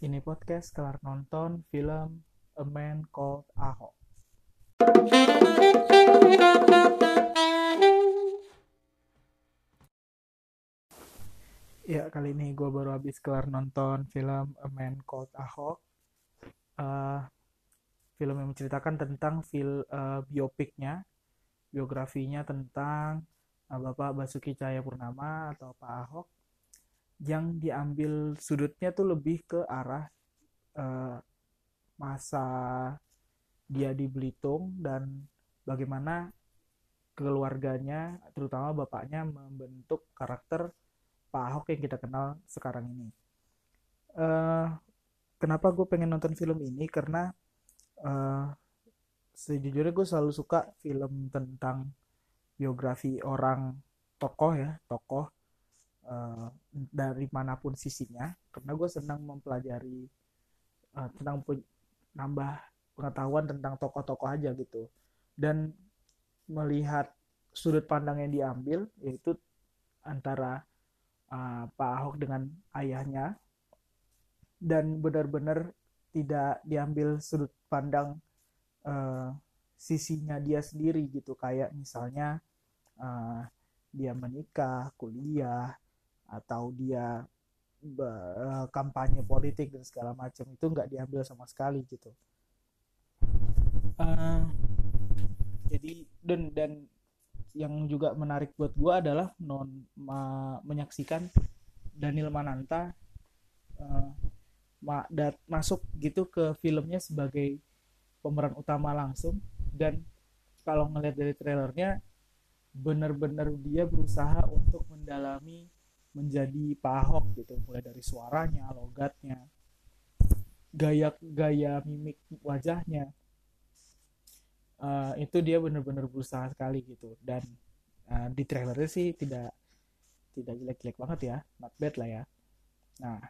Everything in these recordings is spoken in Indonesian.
Ini podcast kelar nonton film A Man Called Ahok. Ya, kali ini gue baru habis kelar nonton film A Man Called Ahok. Uh, film yang menceritakan tentang fil uh, biopiknya, biografinya tentang uh, Bapak Basuki Cahayapurnama atau Pak Ahok yang diambil sudutnya tuh lebih ke arah uh, masa dia di Belitung dan bagaimana keluarganya terutama bapaknya membentuk karakter Pak Ahok yang kita kenal sekarang ini. Uh, kenapa gue pengen nonton film ini karena uh, sejujurnya gue selalu suka film tentang biografi orang tokoh ya tokoh uh, dari mana pun sisinya karena gue senang mempelajari uh, tentang nambah pengetahuan tentang tokoh-tokoh aja gitu. Dan melihat sudut pandang yang diambil yaitu antara uh, Pak Ahok dengan ayahnya dan benar-benar tidak diambil sudut pandang uh, sisinya dia sendiri gitu. Kayak misalnya uh, dia menikah, kuliah, atau dia kampanye politik dan segala macam itu nggak diambil sama sekali gitu. Uh, jadi dan dan yang juga menarik buat gue adalah non ma, menyaksikan Daniel Mananta uh, ma, dat, masuk gitu ke filmnya sebagai pemeran utama langsung. Dan kalau ngelihat dari trailernya benar-benar dia berusaha untuk mendalami menjadi Pak Ahok gitu mulai dari suaranya logatnya gaya gaya mimik wajahnya. Uh, itu dia benar-benar berusaha sekali gitu. Dan uh, di trailernya sih tidak tidak jelek-jelek banget ya not bad lah ya. Nah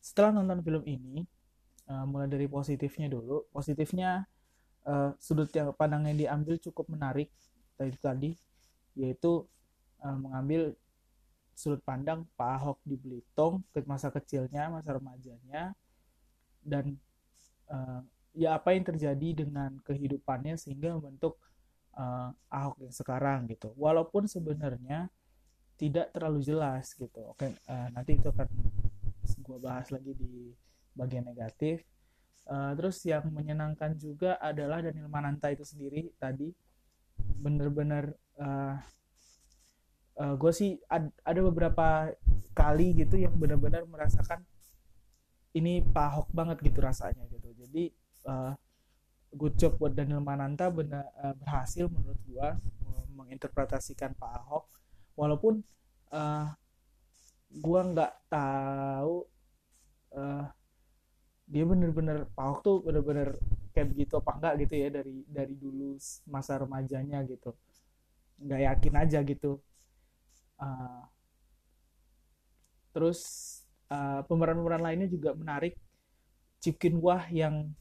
setelah nonton film ini uh, mulai dari positifnya dulu. Positifnya uh, sudut yang pandang yang diambil cukup menarik tadi tadi yaitu uh, mengambil sudut pandang Pak Ahok di Belitung ke masa kecilnya, masa remajanya, dan uh, ya apa yang terjadi dengan kehidupannya sehingga membentuk uh, Ahok yang sekarang gitu. Walaupun sebenarnya tidak terlalu jelas gitu. Oke, uh, nanti itu akan gue bahas lagi di bagian negatif. Uh, terus yang menyenangkan juga adalah Daniel Mananta itu sendiri tadi bener-bener uh, uh, eh, gue sih ad, ada beberapa kali gitu yang benar-benar merasakan ini pahok banget gitu rasanya gitu. Jadi uh, good job buat Daniel Mananta benar uh, berhasil menurut gue menginterpretasikan Pak Ahok. Walaupun uh, gue nggak tahu uh, dia bener-bener Pak Ahok tuh bener-bener kayak begitu apa enggak gitu ya dari dari dulu masa remajanya gitu. Nggak yakin aja gitu uh, terus uh, pemeran-pemeran lainnya juga menarik. Chicken Wah yang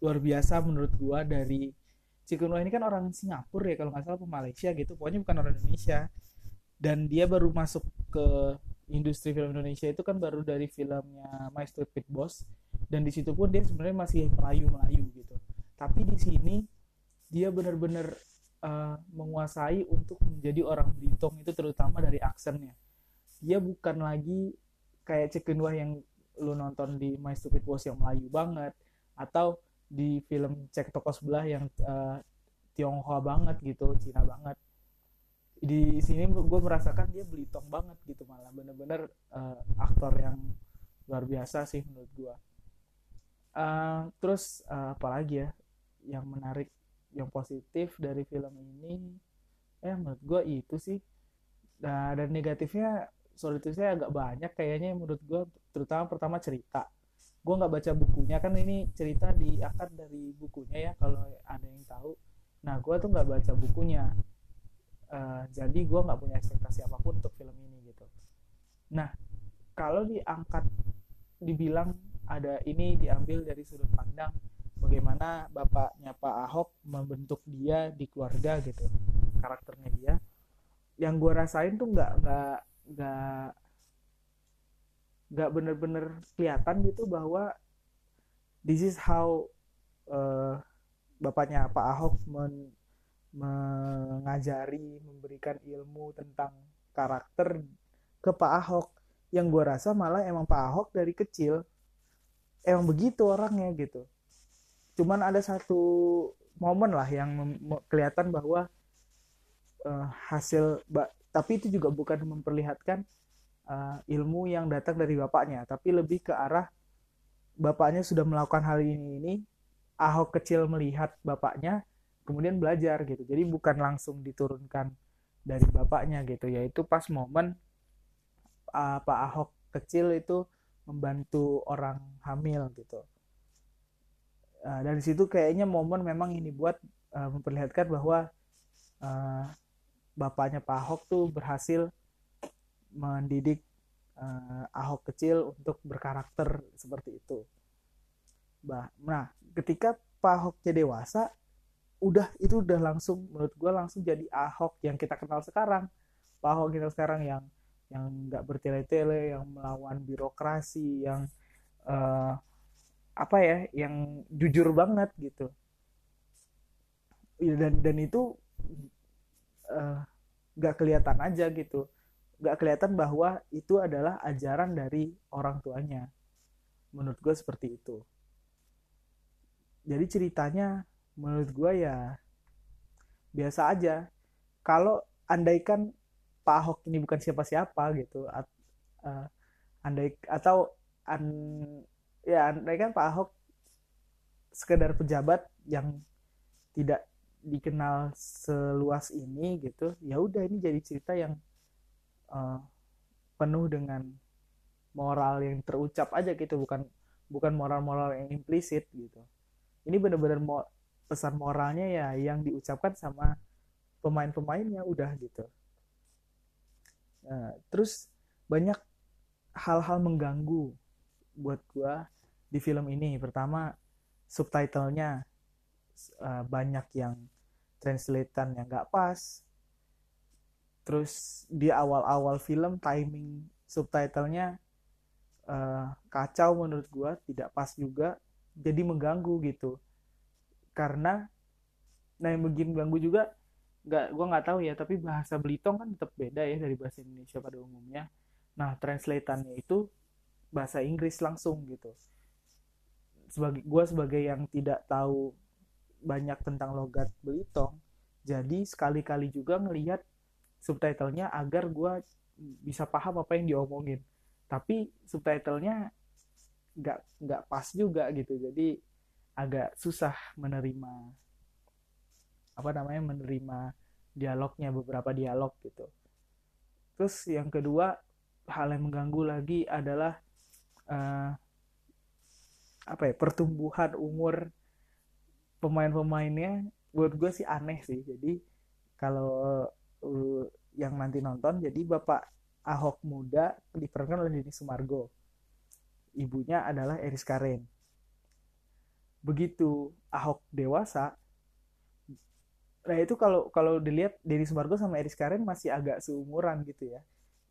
luar biasa menurut gua dari Chicken Wah ini kan orang Singapura ya kalau nggak salah Malaysia gitu. Pokoknya bukan orang Indonesia. Dan dia baru masuk ke industri film Indonesia itu kan baru dari filmnya My Stupid Boss. Dan di situ pun dia sebenarnya masih melayu-melayu gitu. Tapi di sini dia benar-benar uh, menguasai untuk menjadi orang Belitung itu terutama dari aksennya. Dia bukan lagi kayak Cekenwah yang lu nonton di My Stupid Boss yang Melayu banget atau di film Cek Toko Sebelah yang uh, Tionghoa banget gitu Cina banget. Di sini gue merasakan dia Belitung banget gitu malah bener-bener uh, aktor yang luar biasa sih menurut gue uh, terus uh, apalagi ya yang menarik yang positif dari film ini eh menurut gue itu sih. Nah, dan negatifnya sorry itu saya agak banyak kayaknya menurut gue terutama pertama cerita. Gue nggak baca bukunya kan ini cerita diangkat dari bukunya ya kalau ada yang tahu. Nah gue tuh nggak baca bukunya. Uh, jadi gue nggak punya ekspektasi apa pun untuk film ini gitu. Nah kalau diangkat dibilang ada ini diambil dari sudut pandang bagaimana bapaknya Pak Ahok membentuk dia di keluarga gitu karakternya dia. Yang gue rasain tuh nggak nggak nggak nggak bener-bener kelihatan gitu bahwa this is how uh, bapaknya Pak Ahok men, mengajari memberikan ilmu tentang karakter ke Pak Ahok. Yang gue rasa malah emang Pak Ahok dari kecil emang begitu orangnya gitu cuman ada satu momen lah yang kelihatan bahwa uh, hasil tapi itu juga bukan memperlihatkan uh, ilmu yang datang dari bapaknya tapi lebih ke arah bapaknya sudah melakukan hal ini ini Ahok kecil melihat bapaknya kemudian belajar gitu. Jadi bukan langsung diturunkan dari bapaknya gitu. Yaitu pas momen uh, Pak Ahok kecil itu membantu orang hamil gitu uh, dari situ kayaknya momen memang ini buat uh, memperlihatkan bahwa uh, bapaknya Pak Ahok tuh berhasil mendidik uh, Ahok kecil untuk berkarakter seperti itu. Bah, nah, ketika Pak Ahok jadi dewasa, udah itu udah langsung menurut gue langsung jadi Ahok yang kita kenal sekarang. Pak Ahok kita sekarang yang yang nggak bertele-tele, yang melawan birokrasi, yang uh, apa ya, yang jujur banget gitu. Dan dan itu uh, nggak kelihatan aja gitu. Nggak kelihatan bahwa itu adalah ajaran dari orang tuanya. Menurut gue seperti itu. Jadi ceritanya menurut gue ya biasa aja. Kalau andaikan Pak Ahok ini bukan siapa-siapa gitu uh, andai atau an, ya andaikan Pak Ahok sekedar pejabat yang tidak dikenal seluas ini gitu ya udah ini jadi cerita yang uh, penuh dengan moral yang terucap aja gitu bukan bukan moral-moral yang implisit gitu. Ini benar-benar mo pesan moralnya ya yang diucapkan sama pemain-pemainnya udah gitu. Nah, terus banyak hal-hal mengganggu buat gua di film ini. Pertama subtitlenya uh, banyak yang translatean yang nggak pas. Terus di awal-awal film timing subtitlenya uh, kacau menurut gue tidak pas juga. Jadi mengganggu gitu. Karena nah yang bikin mengganggu juga nggak gue nggak tahu ya tapi bahasa Belitung kan tetap beda ya dari bahasa Indonesia pada umumnya. Nah translatannya itu bahasa Inggris langsung gitu. Sebagai gue sebagai yang tidak tahu banyak tentang logat Belitung jadi sekali-kali juga ngelihat subtitlenya agar gue bisa paham apa yang diomongin. Tapi subtitlenya nggak nggak pas juga gitu jadi agak susah menerima apa namanya menerima dialognya beberapa dialog gitu. Terus yang kedua hal yang mengganggu lagi adalah uh, apa ya pertumbuhan umur pemain-pemainnya buat gue sih aneh sih. Jadi kalau uh, yang nanti nonton jadi bapak Ahok muda diperankan oleh Deddy Sumargo. Ibunya adalah Eris Karen. Begitu Ahok dewasa nah itu kalau kalau dilihat Deddy Sumargo sama Eris Karen masih agak seumuran gitu ya.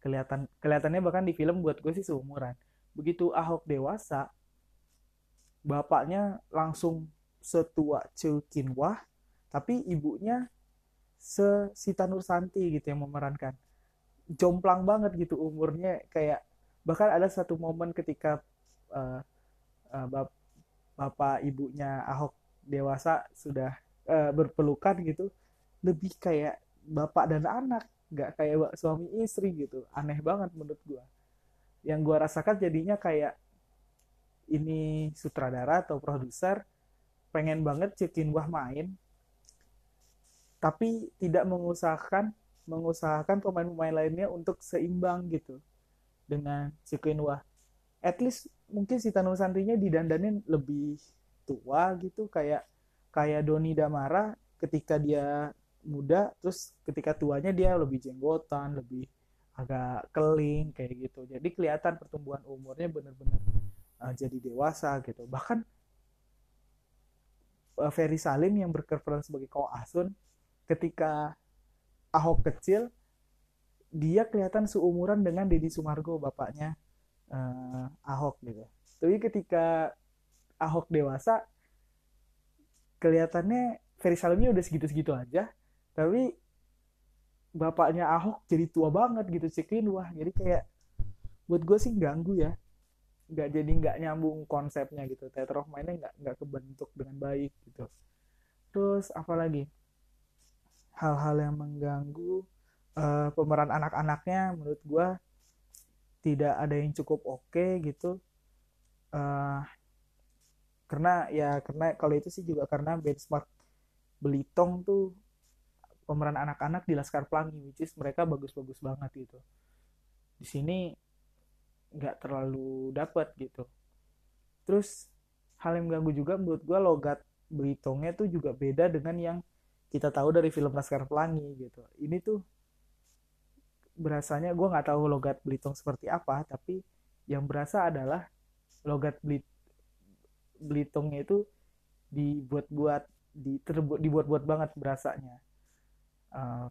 Kelihatan kelihatannya bahkan di film buat gue sih seumuran begitu Ahok dewasa bapaknya langsung setua Cekinwah tapi ibunya se Sita Nursanti gitu yang memerankan. Jomplang banget gitu umurnya kayak bahkan ada satu momen ketika uh, uh, bap bapak ibunya Ahok dewasa sudah uh, berpelukan gitu lebih kayak bapak dan anak nggak kayak suami istri gitu. Aneh banget menurut gua yang gua rasakan jadinya kayak ini sutradara atau produser pengen banget cekin wah main tapi tidak mengusahakan mengusahakan pemain-pemain lainnya untuk seimbang gitu dengan si Wah. At least mungkin si Tanu Santrinya didandanin lebih tua gitu kayak kayak Doni Damara ketika dia muda terus ketika tuanya dia lebih jenggotan lebih agak keling kayak gitu. Jadi kelihatan pertumbuhan umurnya benar-benar uh, jadi dewasa gitu. Bahkan uh, Ferry Salim yang berperan sebagai Ko Asun ketika Ahok kecil dia kelihatan seumuran dengan Deddy Sumargo bapaknya uh, Ahok gitu. Tapi ketika Ahok dewasa kelihatannya Ferry Salmi udah segitu-segitu aja. Tapi bapaknya Ahok jadi tua banget gitu cekin wah jadi kayak buat gue sih ganggu ya. Nggak jadi nggak nyambung konsepnya gitu. Teater of mainnya nggak nggak kebentuk dengan baik gitu. Terus apalagi? Hal-hal yang mengganggu uh, pemeran anak-anaknya menurut gue tidak ada yang cukup oke okay, gitu. Uh, karena ya karena kalau itu sih juga karena benchmark Belitong tuh pemeran anak-anak di Laskar Pelangi which is mereka bagus-bagus banget gitu. Di sini nggak terlalu dapat gitu. Terus hal yang mengganggu juga menurut gue logat Belitongnya tuh juga beda dengan yang kita tahu dari film Laskar Pelangi gitu. Ini tuh berasanya gue nggak tahu logat Belitung seperti apa tapi yang berasa adalah logat Belit Belitongnya itu dibuat-buat di dibuat-buat banget berasanya uh,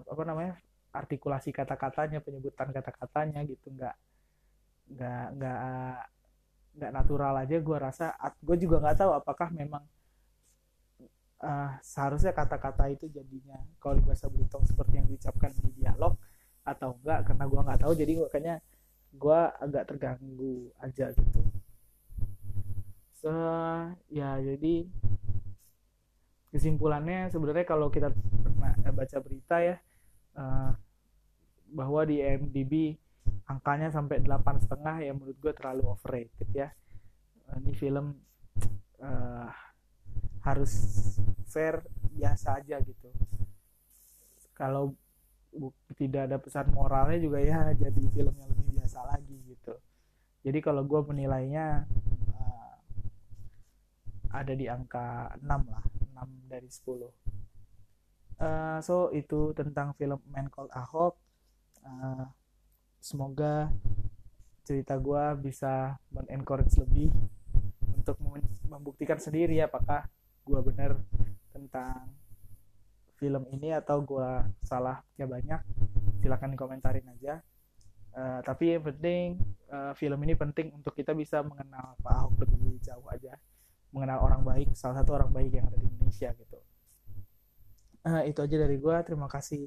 apa namanya artikulasi kata-katanya penyebutan kata-katanya gitu. Nggak nggak nggak nggak natural aja gue rasa. Gue juga nggak tahu apakah memang uh, seharusnya kata-kata itu jadinya kalau di bahasa Belitung seperti yang diucapkan di dialog atau enggak karena gue nggak tahu. Jadi gue kayaknya gue agak terganggu aja gitu. So ya jadi kesimpulannya sebenarnya kalau kita baca berita ya uh, bahwa di MDB angkanya sampai delapan setengah ya menurut gue terlalu overrated ya. Ini film uh, harus fair biasa aja gitu. Kalau tidak ada pesan moralnya juga ya jadi film yang lebih biasa lagi gitu. Jadi kalau gue menilainya uh, ada di angka 6 lah 6 dari 10 uh, so itu tentang film Man Called Ahok uh, semoga cerita gue bisa men-encourage lebih untuk membuktikan sendiri apakah gue benar tentang film ini atau gue salah ya banyak. Silahkan dikomentarin aja. Uh, tapi yang penting uh, film ini penting untuk kita bisa mengenal Pak Ahok lebih jauh aja. Mengenal orang baik salah satu orang baik yang ada di Indonesia gitu uh, itu aja dari gue terima kasih.